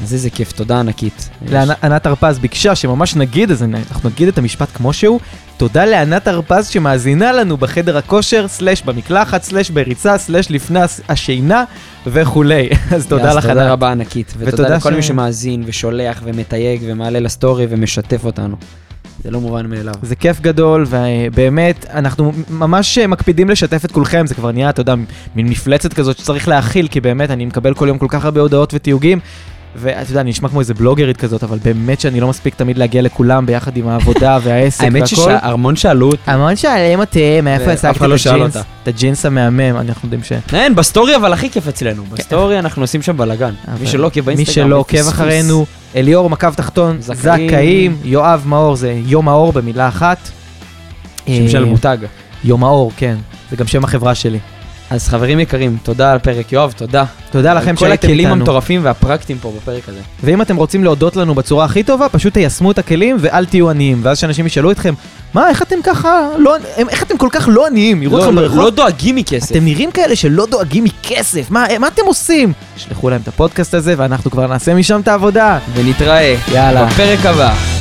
אז איזה כיף, תודה ענקית. לענת הרפז ביקשה שממש נגיד, אז אנחנו נגיד את המשפט כמו שהוא. תודה לענת הרפז שמאזינה לנו בחדר הכושר, סלש במקלחת, סלש בריצה, סלש לפני השינה וכולי. אז תודה לך, תודה. רבה ענקית. ותודה לכל מי שמאזין ושולח ומתייג ומעלה לסטורי ומשתף אותנו. זה לא מובן מאליו. זה כיף גדול, ובאמת, אנחנו ממש מקפידים לשתף את כולכם, זה כבר נהיה, אתה יודע, מין מפלצת כזאת שצריך להכיל, כי באמת, אני מקבל כל יום כל כך הרבה הודעות ותיוגים, ואתה יודע, אני נשמע כמו איזה בלוגרית כזאת, אבל באמת שאני לא מספיק תמיד להגיע לכולם ביחד עם העבודה והעסק והכל. האמת שהמון שאלו אותי. המון שואלים אותי, מאיפה ואף השגת אחד לא את שאל הג'ינס, אותה. את הג'ינס המהמם, אנחנו יודעים ש... אין, בסטורי אבל הכי כיף אצלנו. בסטורי אנחנו עושים שם בלאגן. מי שלא עוקב מי באינסטגרם, שלא עוקב. אחרינו, אליאור מקו תחתון, זכאים. זכאים, יואב מאור זה יום האור במילה אחת. שם של אה, מותג. יום האור, כן, זה גם שם החברה שלי. אז חברים יקרים, תודה על הפרק. יואב, תודה. תודה לכם על כל שהייתם הכלים איתנו. המטורפים והפרקטיים פה בפרק הזה. ואם אתם רוצים להודות לנו בצורה הכי טובה, פשוט תיישמו את הכלים ואל תהיו עניים. ואז שאנשים ישאלו אתכם, מה, איך אתם ככה, לא, איך אתם כל כך לא עניים? יראו לא- אתכם לא- ברחוב, לא דואגים מכסף. אתם נראים כאלה שלא דואגים מכסף, מה, מה אתם עושים? שלחו להם את הפודקאסט הזה ואנחנו כבר נעשה משם את העבודה. ונתראה יאללה. בפרק הבא.